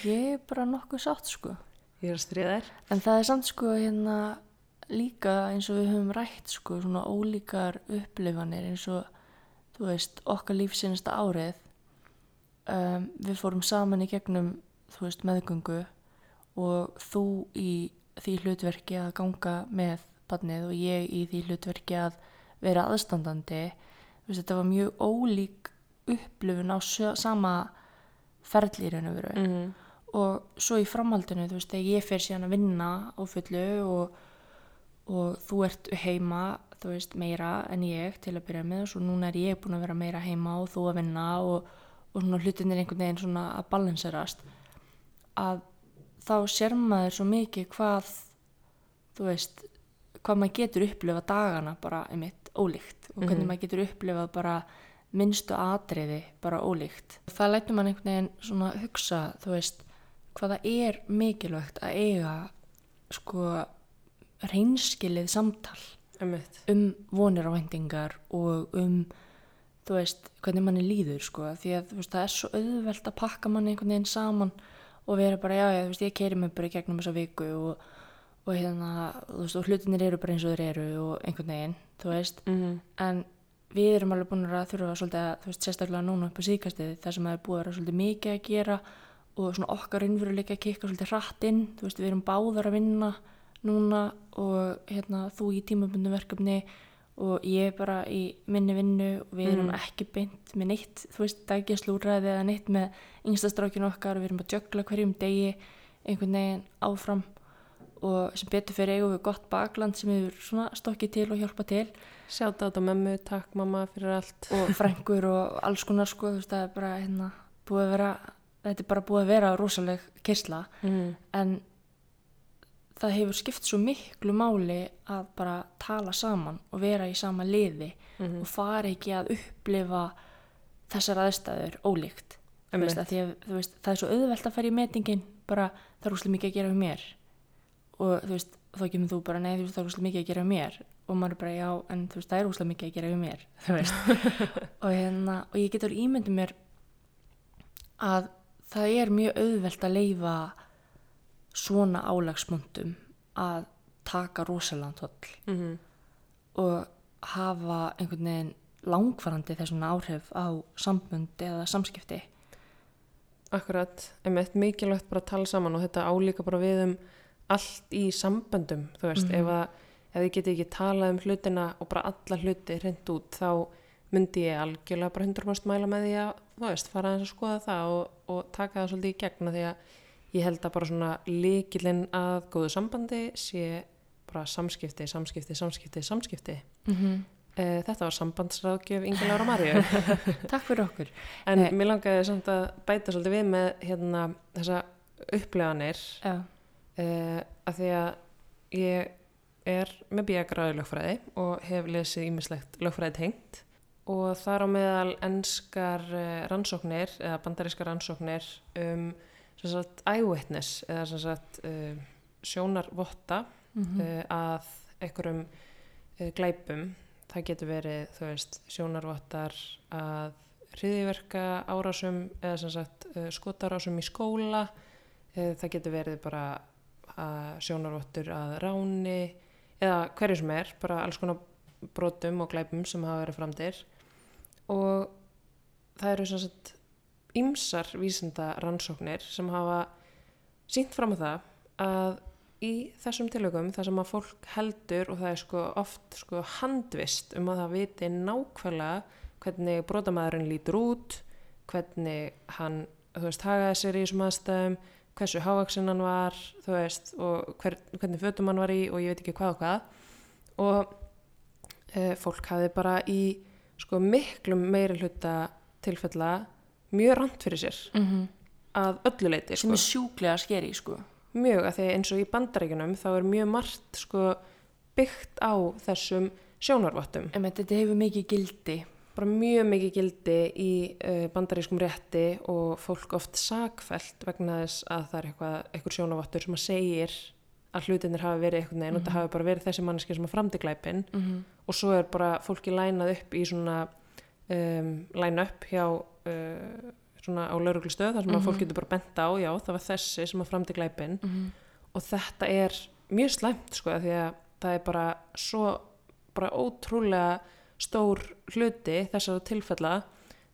ég er bara nokkuð sátt, sko. Ég er að stríða þér. En það er samt sko hérna líka eins og við höfum rætt sko svona ólíkar upplifanir eins og þú veist okkar lífsinnasta árið um, við fórum saman í gegnum þú veist meðgöngu og þú í því hlutverki að ganga með barnið og ég í því hlutverki að vera aðstandandi veist þetta var mjög ólík upplifun á sama ferli í raun og veru Mm -hmm. og svo í framhaldinu þú veist, þegar ég fer síðan að vinna á fullu og, og þú ert heima þú veist, meira en ég til að byrja með og svo núna er ég búin að vera meira heima og þú að vinna og, og svona hlutinir einhvern veginn svona að balanserast að þá sér maður svo mikið hvað þú veist, hvað maður getur upplifað dagana bara einmitt ólíkt og hvernig Mhm. maður getur upplifað bara minnstu atriði bara ólíkt. Það lætur mann einhvern veginn svona hugsa, þú veist, hvað það er mikilvægt að eiga sko reynskilið samtal Einmitt. um vonir og vendingar og um, þú veist, hvernig manni líður sko, því að veist, það er svo auðvelt að pakka manni einhvern veginn saman og vera bara, já, já, veist, ég keiri mig bara í gegnum þessa viku og, og hérna, þú veist, og hlutinir eru bara eins og þeir eru og einhvern veginn, þú veist, Mm en við erum alveg búin að þurfa svolítið að, þú veist, sérstaklega núna upp á síkastið þar sem það er búið að vera svolítið mikið að gera og svona okkar innveruleika að kikka svolítið hratt inn, þú veist, við erum báðar að vinna núna og hérna þú í tímabundum verkefni og ég bara í minni vinnu og við erum Mm. ekki beint með neitt, þú veist, daggjastlúræði eða neitt með yngstastrákinu okkar. Og við erum að jökla hverjum degi einhvern veginn áfram og sem betur fyrir eigum við gott bakland sem við svona stokkið til og hjálpa til. Sjáta á mömmu, takk mamma fyrir allt. og frængur og alls konar sko, þú veist, það er bara hérna búið að vera, þetta er bara búið að vera rosaleg kyrsla, Mm. En það hefur skipt svo miklu máli að bara tala saman og vera í sama liði -hmm. og fara ekki að upplifa þessar aðstæður ólíkt. Veist, að að þú veist, það er svo auðvelt að fara í metingin bara það er úslega mikið að gera um mér og þú veist, þá kemur þú bara nei, þú veist, það er úslega mikið að gera um mér. Og maður bara já, en þú veist, það er úslega mikið að gera um mér þú veist. Og, hérna, og ég getur ímyndið mér að það er mjög auðvelt að leifa svona álagsmundum að taka rosalega tóll Mm og hafa einhvern veginn langvarandi þessum áhrif á sambund eða samskipti. Akkurat, einmitt mikilvægt bara að tala saman og þetta álíka bara við um allt í samböndum, þú veist, Mhm. ef að ef þið geti ekki talað um hlutina og bara alla hluti hreint út, þá myndi ég algjörlega bara 100% mæla með því að, þú veist, fara að skoða það og, og taka það svolítið í gegna því að ég held að bara svona líkilinn að góðu sambandi sé bara samskipti, samskipti, samskipti, samskipti. Mm -hmm. Eh, Þetta var sambandsráðgjöf Ingelára Marju. Takk fyrir okkur. En Nei. mér langaði samt að bæta svolítið við með hérna, þessa uppleganir Já, uh, að því að ég er með bíagráði lögfræði og hef lesið ímislegt lögfræði tengt og þar á meðal enskar uh, rannsóknir eða bandarískar rannsóknir um sagt eyewitness eða sagt uh, sjónarvotta mm uh, að einhverjum glæpum. Það getur verið, veist, sjónarvottar að hriðiverka árásum eða sagt skotárásum í skóla. Það getur verið bara sjónarvottur að ráni eða hverju sem er, bara alls konar brotum og glæpum sem hafa verið framdir. Og það eru sem sagt ýmsar vísinda rannsóknir sem hafa sínt fram á það að í þessum tilökum þar sem að fólk heldur og það er sko oft sko handvist um að það viti nákvæmlega hvernig brotamæðurinn lítur út, hvernig hann, þú veist, hagaði sér í þessum aðstæðum, hversu hávaksinn hann var, þú veist, og hver, hvernig fötum hann var í og ég veit ekki hvað og hvað og e, fólk hafi bara í sko miklum meiri hluta tilfella mjög rand fyrir sér -hmm. að öllu leiti sem sko. er sjúklega skeri, sko. mjög að því eins og í bandaríkunum þá er mjög margt sko byggt á þessum sjónarvottum En þetta hefur mikið gildi. Bara mjög mikið gildi í bandarískum rétti og fólk oft sakfælt vegna þess að það er eitthvað, eitthvað sjónarvottur sem að segir að hlutinir hafi verið eitthvað neginn og það hafi bara verið þessi manneski sem að framdi glæpin Mm -hmm. og svo er bara fólki lænað upp í svona um, læna upp hjá uh, svona á lauruglustöð þar sem að Mhm. fólk getur bara bent á já það var þessi sem að framdi glæpin og og þetta er mjög slæmt sko því að það er bara svo bara ótrúlega stór hluti þessara tilfella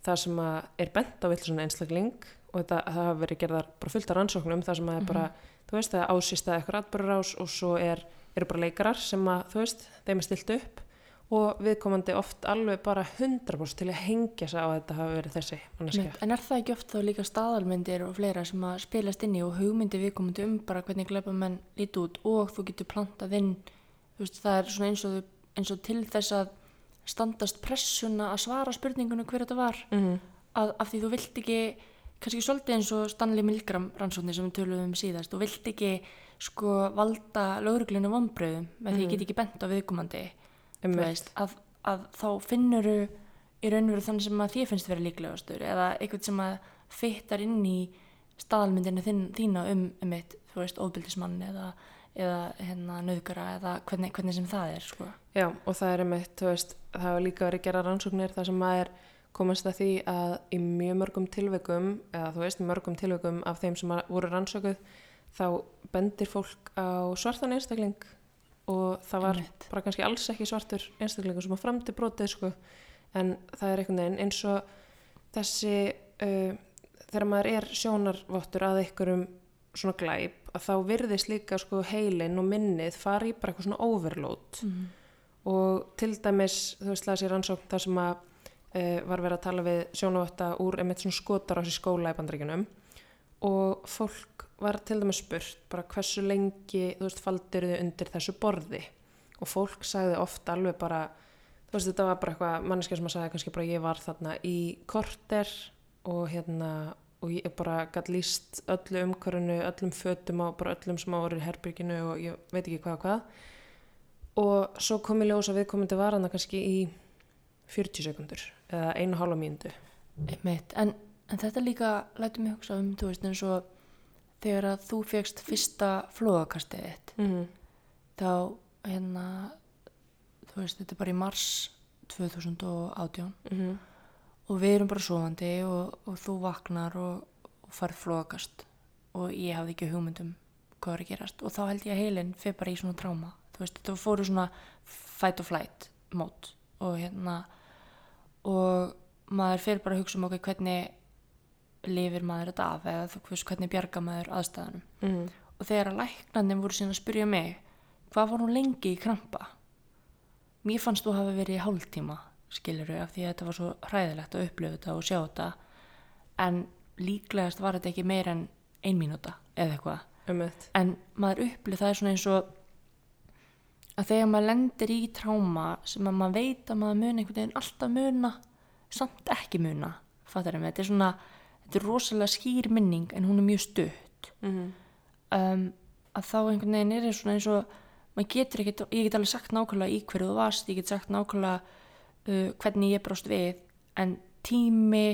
það sem er bent á vill einstakling og þetta það hafa verið gerðar bara fullt af rannsóknum það sem að er bara, þú veist, það ásýst að eitthvað atbyrður ás og svo er, eru bara leikarar sem að, þú veist, þeim er stilt upp og viðkomandi oft alveg bara 100% til að hengja sig á að þetta hafa verið þessi manneskja. En er það ekki oft þá líka staðalmyndir og fleira sem að spilast inn í og hugmyndi viðkomandi um bara hvernig glæpamenn líti út og þú getur plantað inn þú veist, það er svona eins og, eins og til þess að standast pressuna að svara spurningunum hver þetta var Mm að, af því þú vilt ekki kannski svolítið eins og Stanley Milgram rannsóknir sem við töluðum um síðast þú vilt ekki sko valda lögreglunum vonbröðum með því ég get ekki bent á viðkomandi Einmitt. veist, að, að þá finnur í raun og veru þannig sem að þér finnst vera líklegastur eða eitthvað sem að fyttar inn í staðalmyndinu þín, þína um, um eitt, þú veist, óbyldismann eða, eða hérna nöðgara eða hvernig, hvernig sem það er, sko. Já, og það er einmitt, þú veist, það hafa líka verið gera rannsóknir þar sem maður komast að því að í mjög mörgum tilveikum, eða þú veist, mörgum tilveikum af þeim sem voru rannsókuð, þá bendir fólk á svartan einstakling og það var Einmitt. bara kannski alls ekki svartur einstaklingur sem að framti brotið, sko, en það er einhvern veginn eins og þessi, uh, þegar maður er sjónarvottur að einhverjum svona glæp, að þá virðist líka sko heilin og minnið fara í bara eitthvað svona overload Mm. Og til dæmis þú veist það sé rannsókn þar sem að uh, var verið að tala við sjónavatta úr einmitt svona skotar á sér skóla í bandaríkjunum. Og fólk var til dæmis spurt bara hversu lengi þú veist faldir þau undir þessu borði? Og fólk sagði ofta alveg bara þú veist þetta var bara eitthvað manneskja sem að sagði kannski bara ég var þarna í korter og hérna og ég bara gætt líst öllu umhverfinu, öllum fötum á bara öllum sem á í herbyrginu og ég veit ekki hvað og hvað og svo kom í ljós að viðkomandi var hana kannski í 40 sekundur eða einu hálfa Einmitt. En, en þetta líka lætur mig hugsa um, þú veist, eins og þegar að þú fegst fyrsta flóðakastið þitt, mm -hmm. þá, hérna, þú veist, þetta er bara í mars 2018 Mm og við erum bara sofandi og, og þú vaknar og, og farið flóðakast og ég hafði ekki hugmyndum hvað var að gerast og þá held ég að heilin fyrir bara í svona tráma, þú veist, þetta fóru svona fight or flight mót og hérna og maður fyrir bara að hugsa um okkur hvernig lifir maður þetta af eða þú veist hvernig bjarga maður aðstæðanum -hmm. og þegar að læknarnir voru síðan að spyrja mig hvað hún lengi í krampa? Mér fannst þú hafa verið í hálftíma skilur af því að þetta var svo hræðilegt að upplifa þetta og sjá þetta. En líklegast var þetta ekki meir en ein mínúta eða eitthvað. En maður upplif það er svona eins og að þegar maður lendir í tráma sem að maður veit að maður muni einhvern veginn alltaf muna samt ekki muna fattar ég með, þetta er svona þetta er rosalega skýr minning en hún er mjög stutt. Mm um, að þá einhvern veginn er svona eins og maður getur ekkert, ég get alveg sagt nákvæmlega í hverju þú varst, ég get sagt nákvæmlega uh, hvernig ég brást við en tími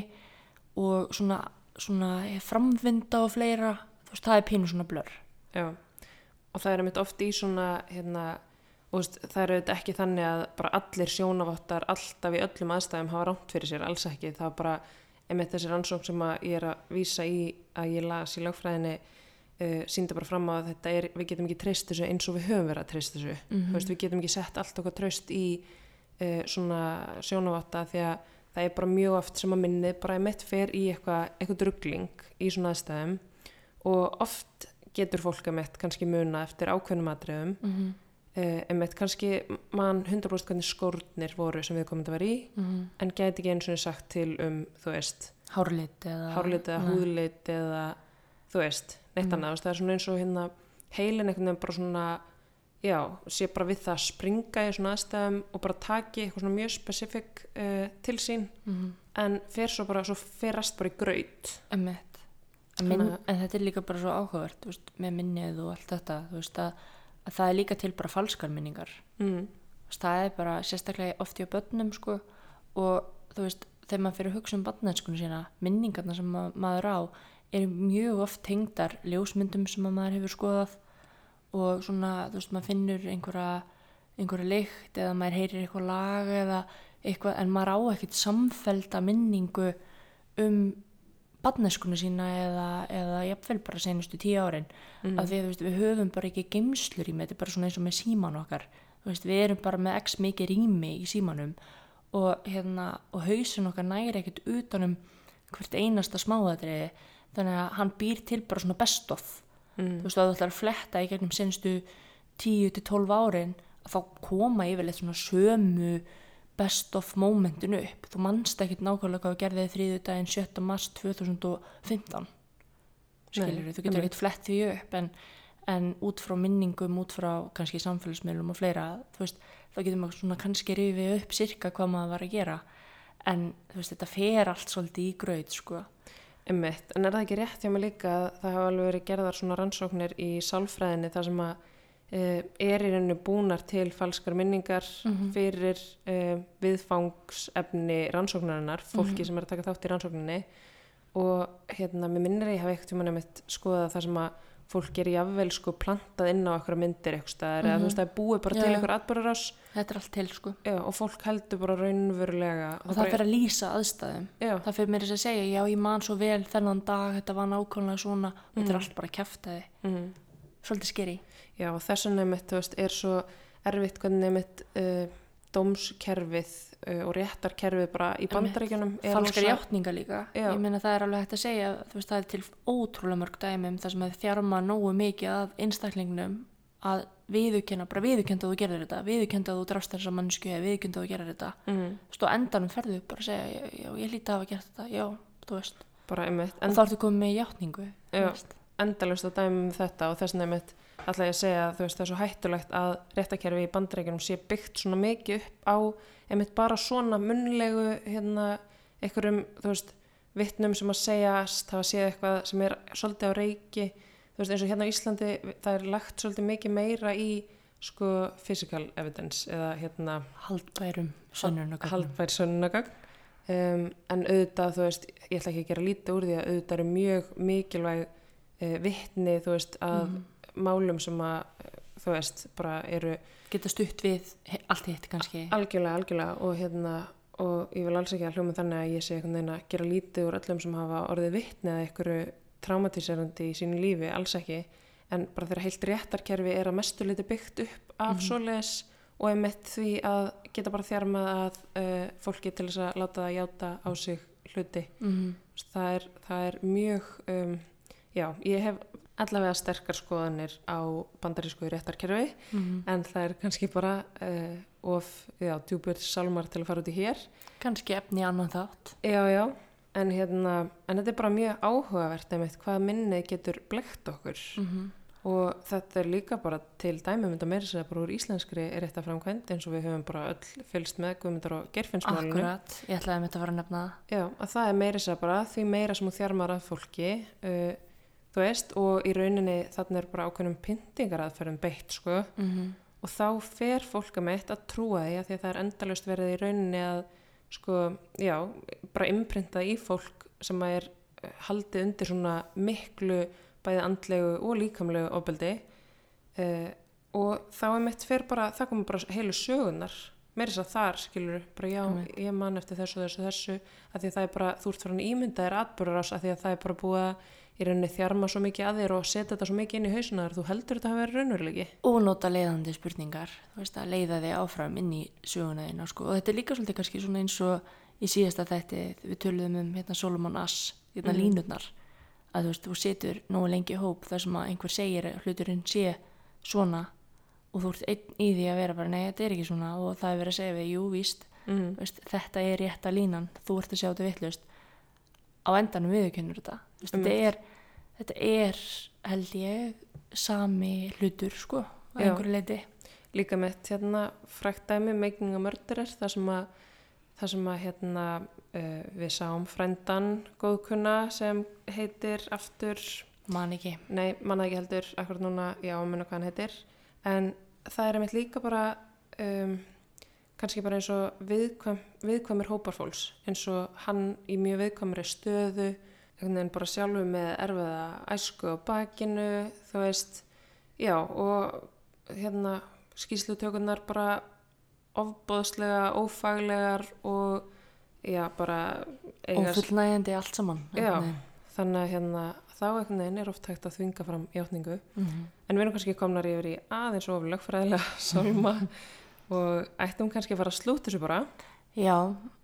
og svona, svona framvinda og fleira, þú veist, það er pínu svona blör Já, og það er einmitt oft í svona, hérna, veist, það er auðvitað ekki þannig að bara allir sjónavottar alltaf í öllum aðstæðum hafa rámt fyrir sér, alls ekki. Það er bara einmitt þessi rannsókn sem að ég er að vísa í að ég las í lögfræðinni uh, sínda bara fram á að þetta er, við getum ekki treyst þessu eins og við höfum verið að treyst þessu. Þú veist, við getum ekki sett allt okkar tröst í uh, svona sjónavotta því að það er bara mjög oft sem að minnið bara einmitt fer í eitthvað, eitthvað ruggling í svona aðstæðum og oft getur fólk einmitt kannski muna eftir ákveðnum atriðum mm -hmm. Uh, einmitt kannski mann 100% hvernig skórnir voru sem við komum að vera í Mm en gæti ekki eins og sagt til um þú veist, hárlit eða eða húðlit eða þú veist, neitt Mm. annað. Þú veist, það er svona eins og hérna heilin einhvern veginn bara svona já, sé bara við það að springa í svona aðstæðum og bara taki eitthvað svona mjög spesifik uh, til sín mm en fer svo bara, svo fer rest bara í graut. Emmett. En, en þetta er líka bara svo áhugavert veist, með minnið og allt þetta þú veist, að, að það er líka til bara falskar minningar. Mm. Það er bara sérstaklega oft í börnum sko, og þú veist þegar maður fyrir að hugsa um barnenskunum sína minningarna sem ma maður á eru mjög oft tengdar ljósmyndum sem að maður hefur skoðað. Og svona þú veist maður finnur einhverja einhverja lykt eða maður heyrir eitthvað lag eða eitthvað en maður á ekkert samfelda minningu um badneskuna sína eða, eða jafnvel bara senustu tíu árin Mhm. af því að veist, við höfum bara ekki geimslur í með þetta er bara svona eins og með síman okkar veist, við erum bara með x mikið rými í símanum og, hérna, og hausin okkar næri ekkert utanum hvert einasta smáðatriði þannig að hann býr til bara svona best of Mm. þú veist, að þú ætlar að fletta í gegnum senstu 10-12 árin að þá koma yfirleitt svona sömu best of momentinu upp þú manst ekkert nákvæmlega hvað þú gerði þriðu daginn 7. mars 2015 skilur þú getur einmitt. ekkert flett því upp en, en út frá minningum, út frá kannski samfélagsmiðlum og fleira þú veist, þá getur maður svona kannski rifið upp sirka hvað maður var að gera en þú veist, þetta fer allt svolítið í gröð sko. Einmitt, en er það ekki rétt hjá mig líka að það hafa alveg verið gerðar svona rannsóknir í sálfræðinni þar sem að er í rauninu búnar til falskar minningar Mhm. fyrir uh, viðfangsefni rannsóknarinnar, fólki sem er að taka þátt í rannsókninni og hérna, mér minnir að ég hafa eitthvað tíma nefnt skoðað það sem að fólk er jafnvel sko plantað inn á okkur myndir eitthvað staðar eða þú veist það er búið bara Já, til já. einhver atbyrðarás þetta er allt til sko. og fólk heldur bara raunverulega og það fer að lýsa aðstæðum Já, það fyrir mér þess að segja, já ég man svo vel þennan dag, þetta var nákvæmlega svona þetta Mhm. er allt bara kæftæði, mm. Svolítið skeri Já, og þess vegna einmitt, þú veist, er svo erfitt hvernig einmitt uh, dómskerfið uh, og réttarkerfið bara í bandaríkjunum falskar játninga líka. Já. ég meina það er alveg hægt að segja þú veist það er til ótrúlega mörg dæmi um það sem að þjarma nógu mikið af einstaklingnum að viðurkenna, bara viðurkenda þú gerir þetta viðurkenda þú drafst þessa mannsku eða viðurkenda þú gerir þetta. Veist á endanum ferðu bara að segja já, ég líti að hafa gert þetta, já, þú veist. Bara og þá ertu komið með veist. Endalust að dæmi um þetta og þess einmitt ætla ég að segja að veist það er svo hættulegt að réttarkerfi í bandaríkjunum sé byggt svona mikið upp á einmitt bara svona munnlegu hérna einhverjum, vittnum sem að segjast, hafa séð eitthvað sem er svolítið á reiki, þú veist eins og hérna á Íslandi, það er lagt svolítið mikið meira í sko physical evidence eða hérna haldbærum sönnunagögnum haldbær sönnunagagn um, en auðvitað, þú veist, ég ætla ekki að gera lítið úr því að auðvitað eru mjög mikilvæg vittni, þú veist, að Mhm. málum sem að, eh, þú veist, bara eru geta stutt við allt hitt kannski. Algjörlega, algjörlega og hérna, og ég vil alls ekki að hljóma þannig að ég sé einhvern veginn að gera lítið úr öllum sem hafa orðið vittni að einhverju traumatiserandi í sínu lífi, alls ekki. En bara þegar heilt réttarkerfi er að mestu liti byggt upp af Mhm. svoleiðis og einmitt því að geta bara þjarmað að uh, fólki til þess að láta það játa á sig hluti. Mm það er, það er mjög um, já, ég hef allavega sterkar skoðanir á bandarísku réttarkerfi -hmm. en það er kannski bara uh, of, já, djúbur salmar til að fara út í hér. Kannski efni annan þátt. Já, já, en hérna en þetta er bara mjög áhugavert einmitt hvað minnið getur blekt okkur. Mm og þetta er líka bara til dæmum þetta meira sér bara úr íslenskri er þetta framkvæmt eins og við höfum bara öll fylgst með guðmyndar og gerfinsmálinu akkurat, ég ætlaði að þetta að fara að nefna það. Já, að það er meira sér bara því meira sem þú þjarmar að fólki uh, þú veist, og í rauninni þarna er bara ákveðnum pyntingaraðferðum beitt sko, mm og þá fer fólk að meitt að trúa því að því að það er endalust verið í rauninni að sko, já, bara imprintað í fólk sem að er eh, haldið undir svona miklu bæði andlegu og líkamlegu ofbeldi uh, og þá er mitt fer bara, það komur bara heilu sögunar meira þess að þar skilur bara já, Einmitt. ég man eftir þessu, þessu, þessu að því að það er bara, þú ert farin ímynda þér atbyrður að því að það er bara búið að í rauninni þjarma svo mikið að þér og setja þetta svo mikið inn í hausunar þú heldur þetta hafa verið raunverulegi og nota leiðandi spurningar þú veist að leiða þig áfram inn í söguna þína sko. og þetta er líka svolítið kannski svona eins og í síðasta þætti við töluðum um hérna Solomon Ass hérna Mhm. línurnar að þú veist, þú setur nógu lengi hóp þar sem að einhver segir að hluturinn sé svona og þú ert einn í því að vera bara nei, þetta er ekki svona og það er verið að segja við, jú, víst mm. Veist, þetta er rétta línan, þú ert að sjá þetta vittlust á endanum viðurkennur þetta. Þú veist, þetta, er, þetta er held ég sami hlutur sko á einhverju leiti líka með hérna frækt dæmi Making a Murderer þar sem að, þar sem að hérna, uh, við sáum frændan góðkunna sem heitir aftur man ekki. Nei, manna ekki heldur, akkurat núna, já, munna hvað hann heitir. En það er einmitt líka bara, um, kannski bara eins og viðkvæm, viðkvæmir hóparfólks, eins og hann í mjög viðkvæmri stöðu, veginn bara sjálfu með erfiða æsku á bakinu, þú veist, já, og hérna skýslutökunar bara ofbóðslega, ófaglegar og já, bara eiga og fullnægjandi allt saman Já. þannig að hérna, þá einhvern veginn er oft hægt að þvinga fram játningu Mhm. en við erum kannski komnar yfir í aðeins of lögfræðilega og ættum kannski að fara að slúta þessu bara Já,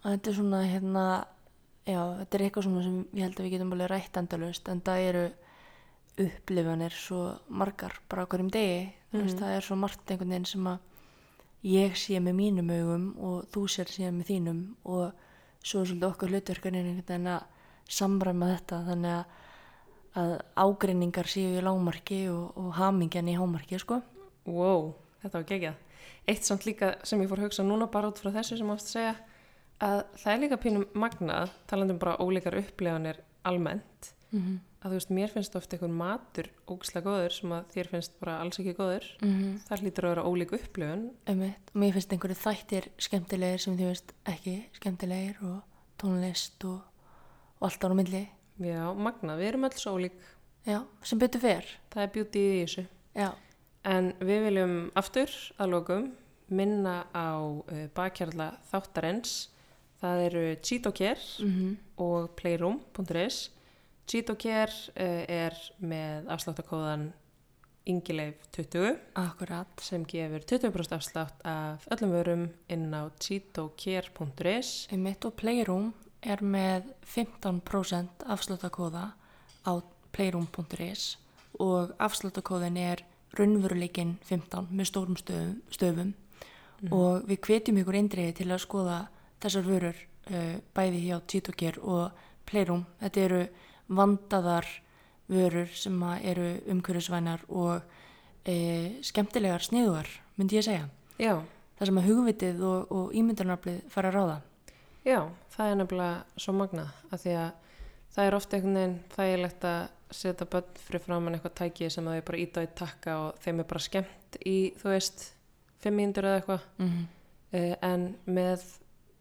þetta er svona hérna, já, þetta er eitthvað svona sem ég held að við getum alveg rætt endalaust en það eru upplifanir svo margar bara hverjum degi, veist, Mhm. það er svo margt einhvern veginn sem að ég sé með mínum augum og þú sér síðan með þínum og svo er svolítið okkar hlutverkarinn einhvern veginn að samræma þetta þannig að, að ágreiningar séu í lágmarki og, og hamingjan í hámarki, sko. Wow, þetta var geggjað. Eitt samt líka sem ég fór að hugsa núna bara út frá þessu sem ást að segja að það er líka pínum magnað, talandi um bara ólíkar uppleganir almennt, Mm -hmm. að þú veist, mér finnst ofta einhvern matur ógislega góður sem að þér finnst bara alls ekki góður. Það hlýtur að vera ólík upplifun. Einmitt. og mér finnst einhverju þættir skemmtilegir sem þið veist ekki skemmtilegir og tónlist og, og allt ára milli Já, magnað, við erum öll svo ólík. já, sem betur fer Það er beauty í þessu. já, En við viljum aftur að lokum minna á uh, bakkjarla þáttarins. Það eru Cheetocare mm og playroom.is. Cheetocare uh, er með afsláttakóðan Ingileif 20 akkurat sem gefur 20% afslátt af öllum vörum inn á cheetocare.is. einmitt og Playroom er með 15% afsláttakóða á playroom.is og afsláttakóðin er raunveruleikin 15 með stórum stöfum, stöfum og við hvetjum ykkur eindriði til að skoða þessar vörur uh, bæði hjá Cheetocare og Playroom. Þetta eru vandaðar vörur sem að eru umhverfisvænar og uh, skemmtilegar sniðugar, myndi ég segja. Já, Það sem að hugvitið og, og ímyndunarflið fara að ráða. já, það er nefnilega svo magnað af því að það er ofta einhvern veginn þægilegt að setja börn fyrir framann eitthvað tæki sem þau bara íta í takka og þeim er bara skemmt í, þú veist, fimm mínútur eða eitthvað. Mm -hmm. uh, en með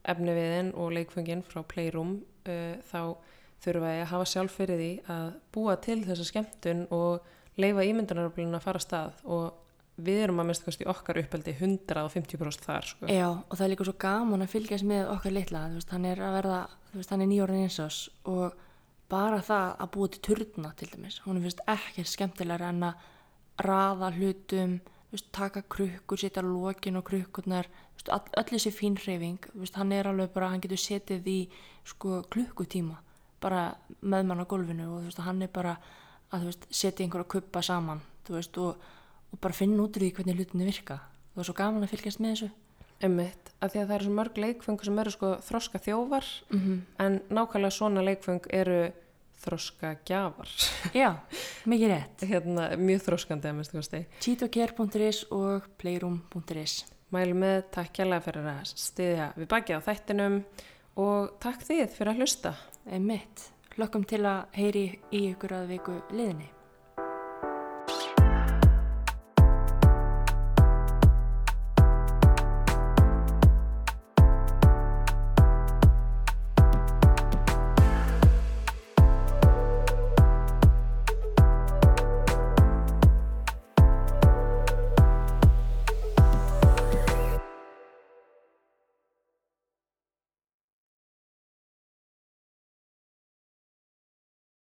efniviðin og leikfengin frá Playroom uh, þá þurfa ég að hafa sjálf fyrir því að búa til þessa skemmtun og leifa ímyndunaröflun að fara stað og við erum að minnst kannski okkar uppeldi 150% þar sko. Já, og það er líka svo gaman að fylgjast með okkar litla, er að verða, hann er nýjórinn eins og bara það að búa til turna til dæmis, hún finnst ekki skemmtilega en að raða hlutum, veist, taka krukkur, setja lokin og krukkurnar, öll þessi fín hreyfing, veist, hann er alveg bara, hann getur setið í, sko, klukkutíma, bara með mann á gólfinu og veist, hann er bara að, setja einhverja kuppa saman, og, og bara finna út úr því hvernig hlutinni virka. Það var svo gaman að fylgjast með þessu. Einmitt, af því að það eru svo mörg leikfeng sem eru sko þroska þjófar Mm -hmm. en nákvæmlega svona leikfeng eru þroska gjafar Já, mikið rétt. hérna, mjög þroskandi að minnst kosti cheetocare.is og playroom.is Mælum með, takk kjærlega fyrir að stiðja við baki á þættinum og takk þið fyrir að hlusta Einmitt. Lokkum til að heyri í ykkur að viku liðinni.